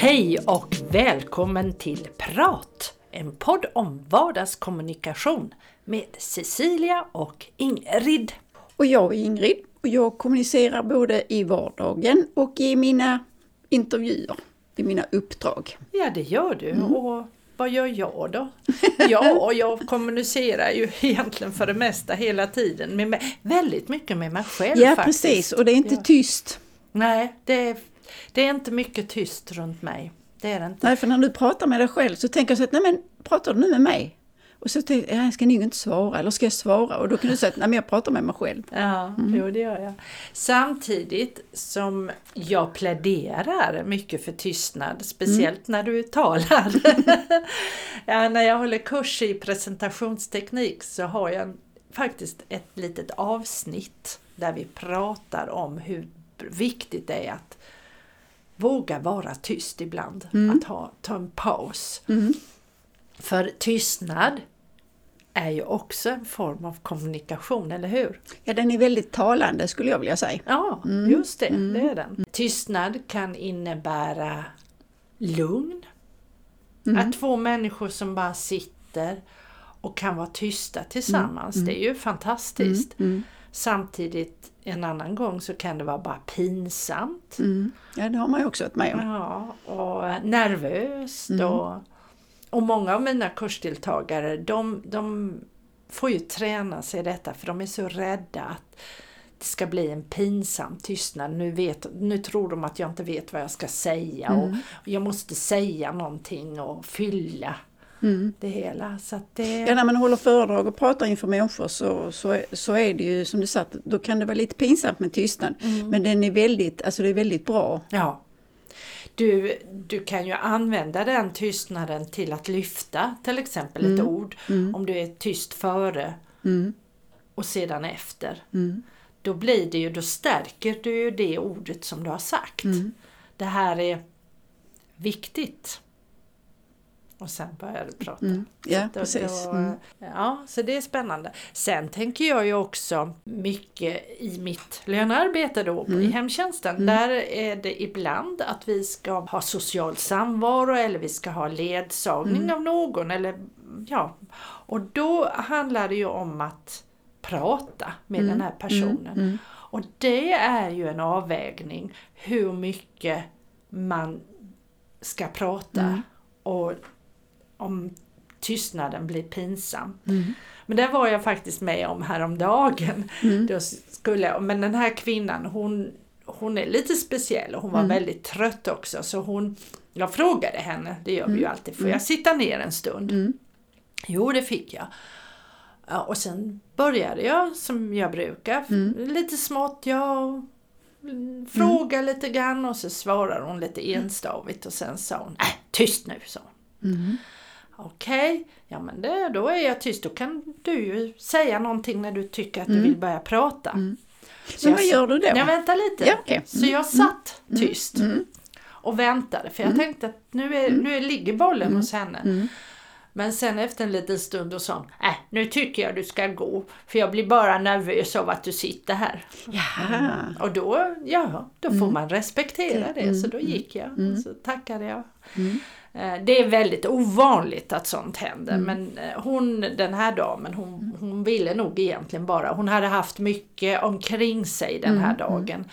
Hej och välkommen till Prat! En podd om vardagskommunikation med Cecilia och Ingrid. Och jag är Ingrid och jag kommunicerar både i vardagen och i mina intervjuer, i mina uppdrag. Ja, det gör du. Mm. Och vad gör jag då? Ja, jag kommunicerar ju egentligen för det mesta hela tiden, med, väldigt mycket med mig själv Ja, faktiskt. precis, och det är inte ja. tyst. Nej, det är, det är inte mycket tyst runt mig. Det är det inte. Nej, för när du pratar med dig själv så tänker jag så att, nej men pratar du nu med mig? Och så tänkte jag, jag ska nog inte svara, eller ska jag svara? Och då kan du säga att nej, men jag pratar med mig själv. Ja, mm. jo det gör jag. Samtidigt som jag pläderar mycket för tystnad, speciellt mm. när du talar. ja, när jag håller kurs i presentationsteknik så har jag faktiskt ett litet avsnitt där vi pratar om hur viktigt det är att våga vara tyst ibland, mm. att ha, ta en paus. Mm. För tystnad är ju också en form av kommunikation, eller hur? Ja, den är väldigt talande skulle jag vilja säga. Ja, mm. just det, mm. det är den. Tystnad kan innebära lugn. Mm. Att två människor som bara sitter och kan vara tysta tillsammans, mm. det är ju fantastiskt. Samtidigt en annan gång så kan det vara bara pinsamt. Mm. Ja, det har man ju också varit med om. Ja, och nervöst mm. och, och många av mina kursdeltagare de, de får ju träna sig i detta för de är så rädda att det ska bli en pinsam tystnad. Nu, vet, nu tror de att jag inte vet vad jag ska säga mm. och jag måste säga någonting och fylla mm. det hela. Så det... Ja, när man håller föredrag och pratar inför människor så, så, så är det ju som du sa, då kan det vara lite pinsamt med tystnad. Mm. Men den är väldigt, alltså det är väldigt bra. Ja. Du, du kan ju använda den tystnaden till att lyfta till exempel ett mm. ord. Mm. Om du är tyst före mm. och sedan efter. Mm. Då blir det ju, då stärker du ju det ordet som du har sagt. Det här är viktigt. Och sen började du prata. Mm. Ja, då, precis. Mm. Ja, så det är spännande. Sen tänker jag ju också mycket i mitt lönearbete då mm. i hemtjänsten. Mm. Där är det ibland att vi ska ha social samvaro eller vi ska ha ledsagning mm. av någon. Eller, ja. Och då handlar det ju om att prata med den här personen. Och det är ju en avvägning hur mycket man ska prata. Och om tystnaden blir pinsam. Mm. Men det var jag faktiskt med om häromdagen. Mm. Då skulle, men den här kvinnan hon, hon är lite speciell och hon var mm. väldigt trött också så hon, jag frågade henne, det gör vi ju mm. alltid, får jag mm. sitta ner en stund? Mm. Jo det fick jag. Ja, och sen började jag som jag brukar, lite smått, ja fråga lite grann och så svarade hon lite enstavigt och sen sa hon, äh, tyst nu, sa hon. Okej, okay. ja men det, då är jag tyst. Då kan du ju säga någonting när du tycker att mm. du vill börja prata. Mm. Men vad gör du då? Ja, vänta lite. Ja, okay. Så jag satt mm. tyst mm. och väntade för jag tänkte att nu, är, nu ligger bollen hos henne. Mm. Men sen efter en liten stund då sa hon, äh, nu tycker jag du ska gå för jag blir bara nervös av att du sitter här. Jaha. Och då, ja, då får man respektera det. Så då gick jag och så tackade jag. Eh, det är väldigt ovanligt att sånt händer mm. men eh, hon, den här damen, hon, hon ville nog egentligen bara, hon hade haft mycket omkring sig den här mm. dagen.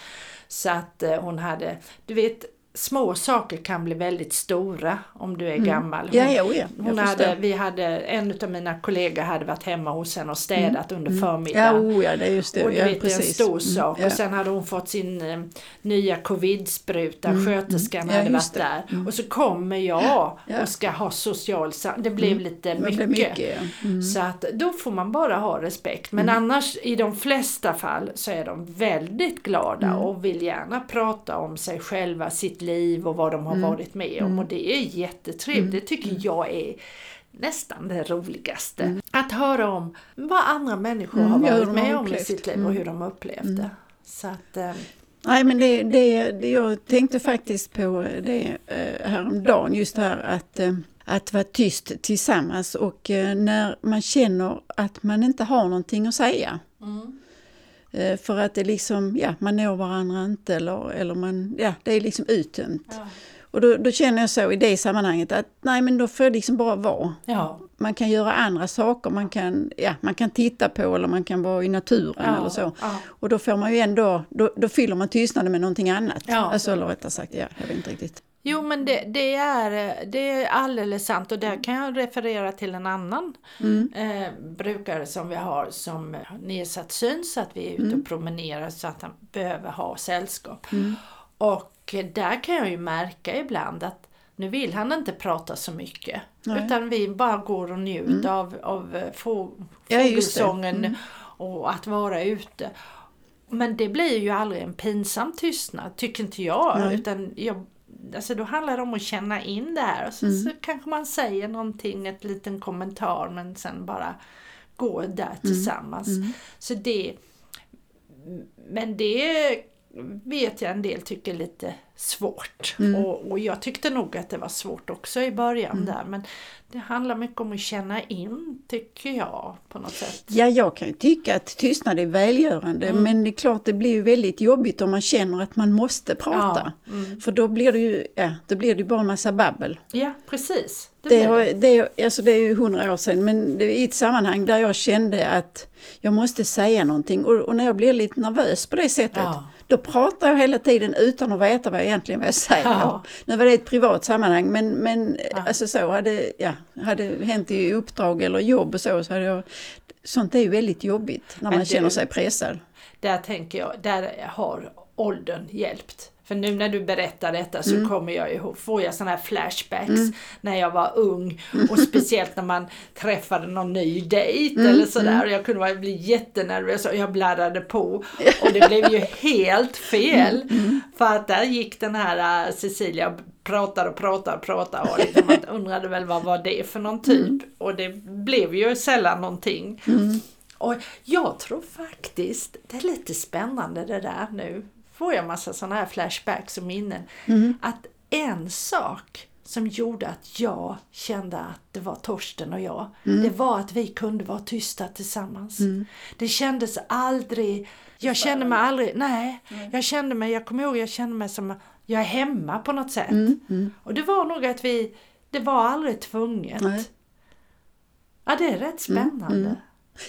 Så att eh, hon hade, du vet små saker kan bli väldigt stora om du är mm. gammal. Hon, ja, ja, ja. Hon hade, vi hade, en av mina kollegor hade varit hemma hos henne och städat mm. under mm. förmiddagen. Ja, oh, ja, det är just det. Och det är en stor mm, sak. Ja. Och sen hade hon fått sin eh, nya covid-spruta, Mm, sköterskan mm. Hade varit det. där. Mm. Och så kommer jag Ja. och ska ha social Det blev Mm. lite mycket. blir mycket mm. Så att då får man bara ha respekt. Men annars i de flesta fall så är de väldigt glada Mm. och vill gärna prata om sig själva, sitt liv och vad de har Mm. varit med om. Och det är jättetrevligt. Det tycker jag är nästan det roligaste. Att höra om vad andra människor Mm, har varit med om i sitt liv och Mm. hur de har upplevt det. Så att, eh, Nej men det, det, det, jag tänkte faktiskt på det eh, häromdagen, just det här att, eh, att vara tyst tillsammans och när man känner att man inte har någonting att säga. mm. Eh, för att det liksom, ja man når varandra inte eller, eller man, ja det är liksom uttömt. ja. Och då, då känner jag så i det sammanhanget att nej men då får jag liksom bara vara. Ja. Man kan göra andra saker, man kan, ja, man kan titta på eller man kan vara i naturen Ja, eller så. ja. Och då får man ju ändå, då, då fyller man tystnaden med någonting annat. Ja. Alltså, eller rättare sagt, ja, jag vet inte riktigt. Jo men det, det, är, det är alldeles sant och där kan jag referera till en annan Mm. eh, brukare som vi har som har nedsatt syn så att vi är ute Mm. och promenerar så att han behöver ha sällskap. Och där kan jag ju märka ibland att nu vill han inte prata så mycket Nej. Mm. utan vi bara går och njuter av, av eh, få, Ja, fågelsången Mm. och att vara ute. Men det blir ju aldrig en pinsam tystnad, tycker inte jag. Nej. Utan jag alltså då handlar det om att känna in det här. Och så, Mm. så kanske man säger någonting, ett liten kommentar men sen bara gå där tillsammans. Mm. Så det, men det vet jag en del tycker lite svårt. Mm. Och, och jag tyckte nog att det var svårt också i början där. Men det handlar mycket om att känna in, tycker jag, på något sätt. Ja, jag kan ju tycka att tystnad är välgörande Mm. men det är klart det blir ju väldigt jobbigt om man känner att man måste prata. Ja, mm. För då blir det ju, ja, då blir det bara en massa babbel. Ja, precis. Det Det, har, det. alltså det är ju hundra år sedan men det är i ett sammanhang där jag kände att jag måste säga någonting och, och när jag blir lite nervös på det sättet Ja. Då pratar jag hela tiden utan att veta vad jag egentligen vad jag säger. Ja. Nu var det ett privat sammanhang men, men Ja. alltså så hade, ja, hade hänt i uppdrag eller jobb och så, så hade jag Sånt är ju väldigt jobbigt när man du- känner sig pressad. Där tänker jag, där har åldern hjälpt. För nu när du berättar detta så Mm. kommer jag ihåg, får jag sådana här flashbacks när jag var ung och speciellt när man träffade någon ny dejt Mm. eller sådär och jag kunde bli jättenervös och jag bladdrade på och det blev ju helt fel. Mm. För att där gick den här äh, Cecilia och pratade och pratade och pratade och liksom man undrade väl vad var det för någon typ Mm. och det blev ju sällan någonting. Och jag tror faktiskt det är lite spännande det där nu. Får jag massa sådana här flashbacks och minnen. Att en sak som gjorde att jag kände att det var Torsten och jag. Det var att vi kunde vara tysta tillsammans. Det kändes aldrig, jag kände mig aldrig, nej, jag kände mig, jag kommer ihåg jag kände mig som jag är hemma på något sätt. Och det var nog att vi, det var aldrig tvunget. Nej. Ja det är rätt spännande.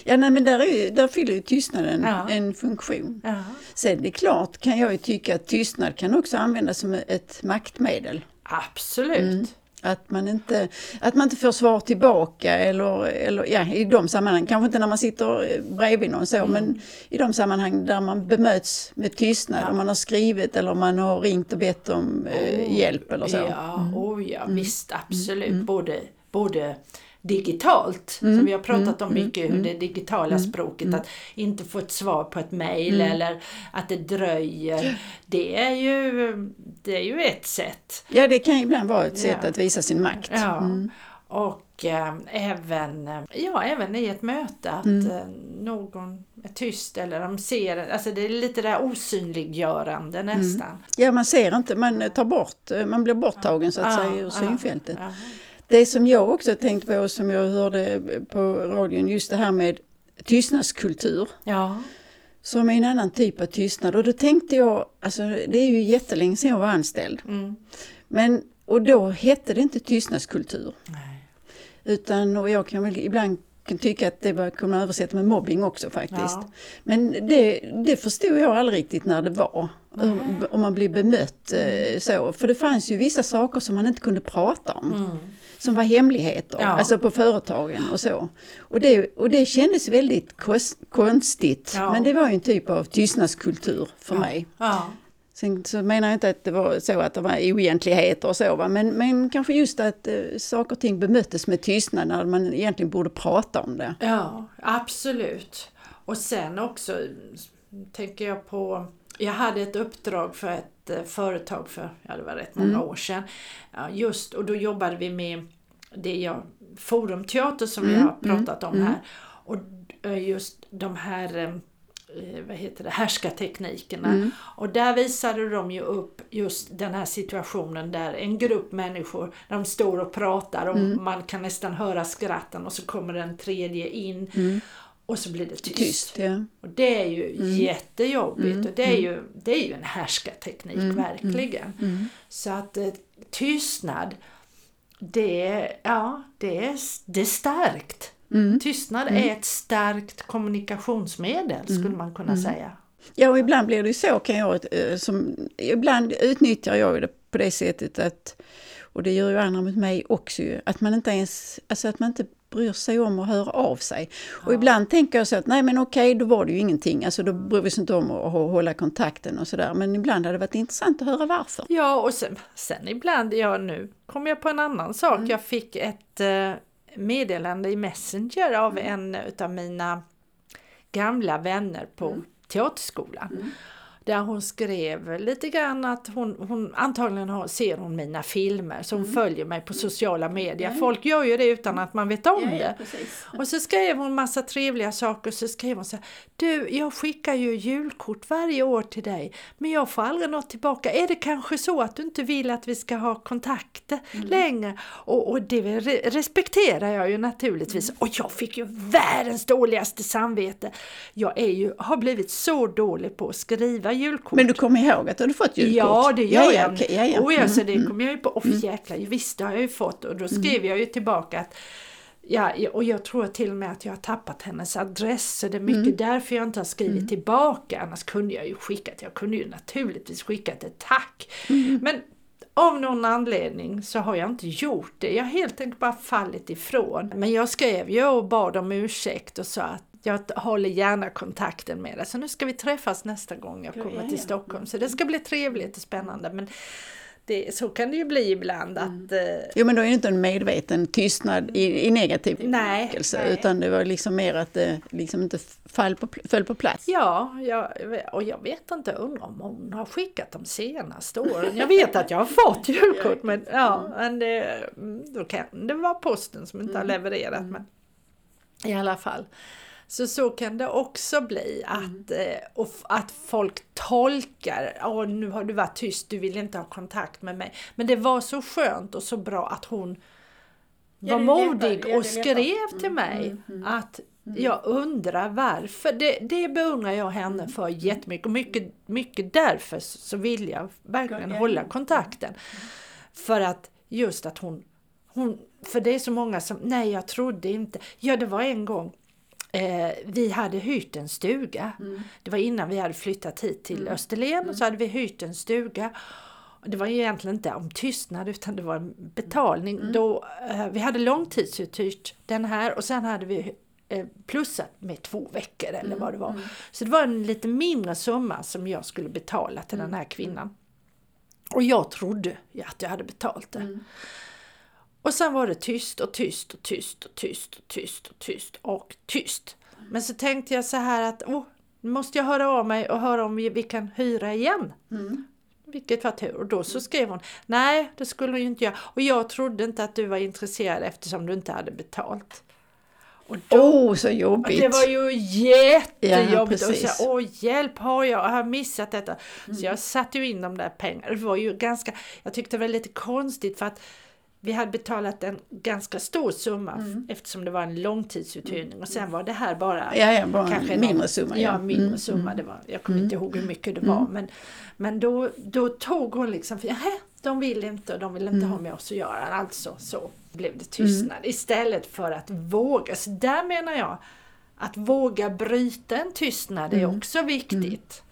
Ja, nej, men där, är där fyller ju tystnaden Ja. en funktion. Ja. Sen det är klart kan jag ju tycka att tystnad kan också användas som ett maktmedel. Absolut. Att man inte, att man inte får svar tillbaka eller, eller ja, i de sammanhang, kanske inte när man sitter bredvid någon så, men i de sammanhang där man bemöts med tystnad, Ja. om man har skrivit eller om man har ringt och bett om eh, hjälp eller så. Ja, oh ja visst absolut. Både, både digitalt, som vi har pratat om mycket, hur det digitala språket, att inte få ett svar på ett mejl eller att det dröjer. Det är ju, det är ju ett sätt. Ja, det kan ibland vara ett sätt Ja. att visa sin makt. Ja. Och eh, även, eh, ja, även i ett möte att eh, någon är tyst eller de ser, alltså det är lite det här osynliggörande nästan. Ja, man ser inte, man tar bort, man blir borttagen så att Ja, säga ur ja, synfältet. ja. Det som jag också tänkte på, som jag hörde på radion, just det här med tystnadskultur. Ja. Som är en annan typ av tystnad. Och då tänkte jag, alltså det är ju jättelänge sedan jag var anställd. Mm. Men, och då hette det inte tystnadskultur. Nej. Utan, och jag kan väl ibland kan tycka att det var, kunde översätta med mobbing också faktiskt. Ja. Men det, det förstod jag aldrig riktigt när det var. Om man blir bemött eh, så. För det fanns ju vissa saker som man inte kunde prata om. Mm. Som var hemligheter, Ja. alltså på företagen och så. Och det, och det kändes väldigt konstigt. Ja. Men det var ju en typ av tystnadskultur för mig. Ja. Sen så menar jag inte att det var så att det var oegentligheter och så va? Men, men kanske just att eh, saker och ting bemöttes med tystnad när man egentligen borde prata om det. Ja, absolut. Och sen också tänker jag på, jag hade ett uppdrag för ett eh, företag för, ja det var rätt många år sedan. Just, och då jobbade vi med det jag, forumteater som vi har pratat om här. Och eh, just de här eh, vad heter det, härskarteknikerna. Och där visade de ju upp just den här situationen där en grupp människor, de står och pratar och man kan nästan höra skratten och så kommer en tredje in och så blir det tyst. Tyst, ja. Och det är ju jättejobbigt och det är, ju, det är ju en härskarteknik verkligen. Så att eh, tystnad, det, ja, det, är, det är starkt. Mm. Tystnad är ett starkt kommunikationsmedel skulle man kunna säga. Ja, och ibland blir det ju så kan jag, eh, som, ibland utnyttjar jag det på det sättet att, och det gör ju andra mot mig också att man inte ens, alltså att man inte bryr sig om att höra av sig. Och ibland tänker jag så att nej men okej, då var det ju ingenting, alltså då bryr vi oss inte om att hå- hålla kontakten och sådär. Men ibland hade det varit intressant att höra varför. Ja, och sen, sen ibland, ja nu kom jag på en annan sak. Jag fick ett eh, meddelande i Messenger av en utav mina gamla vänner på teaterskolan. Där hon skrev lite grann att hon, hon antagligen har, ser hon mina filmer så hon följer mig på sociala medier. Folk gör ju det utan att man vet om det. Och så skrev hon massa trevliga saker och så skrev hon så här, Du, jag skickar ju julkort varje år till dig men jag får aldrig något tillbaka. Är det kanske så att du inte vill att vi ska ha kontakt längre? Och, och det re- respekterar jag ju naturligtvis. Och jag fick ju världens dåligaste samvete. Jag är ju, har blivit så dålig på att skriva julkort. Men du kommer ihåg att du hade fått julkort? Ja, det gör ja, jag. Ja, okej, ja, ja. Oh, så det Mm, kom jag ju på. Och jäklar, visst det har jag ju fått. Och då skrev jag ju tillbaka att Ja, och jag tror till och med att jag har tappat hennes adress. Så det är mycket Mm. därför jag inte har skrivit tillbaka. Annars kunde jag ju skickat, jag kunde ju naturligtvis skickat ett tack. Mm. Men av någon anledning så har jag inte gjort det. Jag har helt enkelt bara fallit ifrån. Men jag skrev ju och bad om ursäkt och sa att jag håller gärna kontakten med dig. Så nu ska vi träffas nästa gång jag kommer till. Stockholm. Så det ska bli trevligt och spännande. Men det, så kan det ju bli ibland att eh, Jo men då är det inte en medveten tystnad i, i negativ bemärkelse utan det var liksom mer att det liksom inte fall på, föll på plats. Ja, jag, och jag vet inte, undrar om hon har skickat de senaste åren. Jag vet att jag har fått julkort men, ja, men det, mm, då kan det vara posten som inte har levererat. Men i alla fall. Så så kan det också bli att, eh, och f- att folk tolkar, åh nu har du varit tyst, du vill inte ha kontakt med mig. Men det var så skönt och så bra att hon var modig och skrev till mig att jag undrar varför. Det, det beundrar jag henne för jättemycket och mycket, mycket därför så vill jag verkligen hålla kontakten. För att just att hon, hon, för det är så många som, nej jag trodde inte, ja det var en gång Eh, vi hade hyrt en stuga. Det var innan vi hade flyttat hit till Österlen. Så hade vi hyrt en stuga. Det var ju egentligen inte om tystnad utan det var en betalning. Då, eh, vi hade långtidsuthyrt den här och sen hade vi eh, plussat med två veckor eller vad det var. Så det var en lite mindre summa som jag skulle betala till den här kvinnan. Och jag trodde att jag hade betalt det. Och sen var det tyst och tyst och tyst och tyst och tyst och tyst och tyst. Men så tänkte jag så här att åh, nu måste jag höra av mig och höra om vi, kan hyra igen. Vilket var tur. Och då så skrev hon, nej det skulle hon ju inte göra. Och jag trodde inte att du var intresserad eftersom du inte hade betalt. Åh, så jobbigt! det var ju jättejobbigt. Ja, och så, Åh hjälp, har jag, har missat detta? Så jag satte ju in de där pengarna. Det var ju ganska, jag tyckte det var lite konstigt för att vi hade betalat en ganska stor summa eftersom det var en långtidsuthyrning och sen var det här bara Ja, ja, bara kanske en mindre summa. Ja, mindre Mm, summa. Det var, jag kommer inte ihåg hur mycket det var. Men, men då, då tog hon liksom, för, "Nähä, de vill inte och de vill inte Mm. ha med oss att göra. Alltså så blev det tystnad. Istället för att våga. Så där menar jag att våga bryta en tystnad är Mm. också viktigt.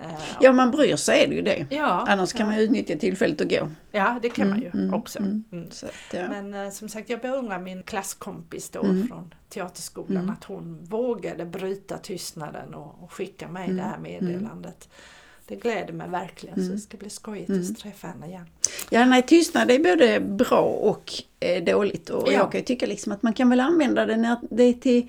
Eh, Ja, man bryr sig är det ju det. ja, Annars kan man ju utnyttja tillfället och gå. ja, det kan man ju Mm, också. Mm. Så att, ja. Men eh, som sagt, jag beundrar min klasskompis då Mm. från teaterskolan att hon vågade bryta tystnaden och, och skicka mig Mm. det här meddelandet. Det gläder mig verkligen så det ska bli skojigt att träffa henne igen. Ja, nej, tystnad är både bra och eh, dåligt. Och Ja. jag kan ju tycka liksom att man kan väl använda det när det är till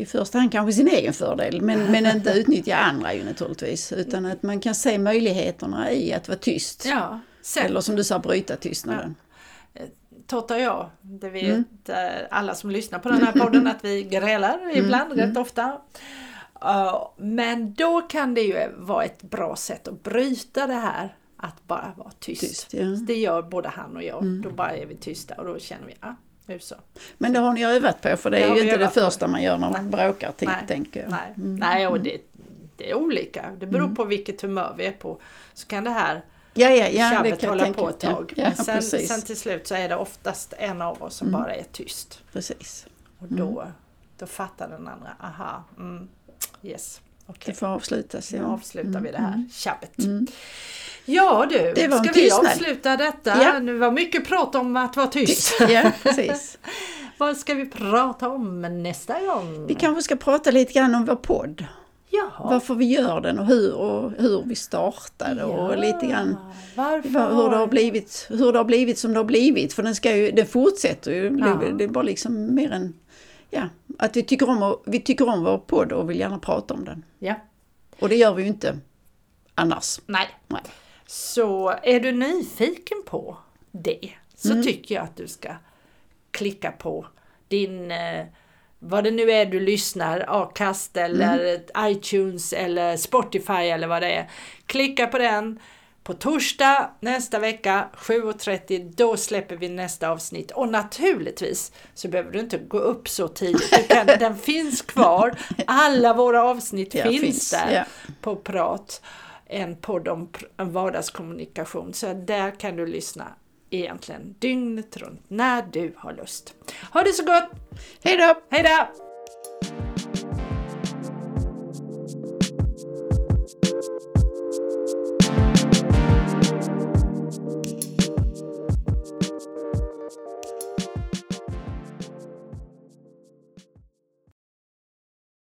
i första hand kanske sin egen fördel, men, men inte utnyttja andra ju naturligtvis. Utan att man kan se möjligheterna i att vara tyst. Ja, Eller som du sa, bryta tystnaden. Totta och jag, det vet Mm. eh, alla som lyssnar på den här podden att vi grälar ibland, Mm. rätt ofta. Uh, men då kan det ju vara ett bra sätt att bryta det här att bara vara tyst. Tyst, ja. Mm. Det gör både han och jag. Då bara är vi tysta och då känner vi, ja, nu så. Men det har ni övat på, för det är ju inte det övat på. första man gör när man bråkar, tänk, Nej, tänker jag. Nej, Mm. Nej och det, det är olika. Det beror på vilket humör vi är på. Så kan det här Ja, ja, ja, tjabbet hålla på ett ja, tag. Ja, Men sen, sen till slut så är det oftast en av oss som bara är tyst. precis. Och då, då fattar den andra, aha, mm, yes, okej. Det får avslutas. Nu Ja. avslutar vi det här tjabbet. Mm. Ja du, Det ska vi avsluta detta? Ja. Det var mycket prat om att vara tyst. Ja, precis. Vad ska vi prata om nästa gång? Vi kanske ska prata lite grann om vår podd. Jaha. Varför vi gör den och hur, och hur vi startade och lite grann Varför? hur det, har blivit, hur det har blivit som det har blivit. För den, ska ju, den fortsätter ju. Ja. det är bara liksom mer än ja, att vi tycker, om, vi tycker om vår podd och vill gärna prata om den. Ja, Och det gör vi ju inte annars. nej. Nej. Så är du nyfiken på det så Mm. tycker jag att du ska klicka på din, eh, vad det nu är du lyssnar, Acast eller Mm. iTunes eller Spotify eller vad det är. Klicka på den. På torsdag nästa vecka 7.30 då släpper vi nästa avsnitt och naturligtvis så behöver du inte gå upp så tidigt. Kan, den finns kvar. Alla våra avsnitt Ja, finns, finns, där ja. på Prat. En podd om vardagskommunikation. Så där kan du lyssna egentligen dygnet runt när du har lust. Ha det så gott! Hej då! Hej då!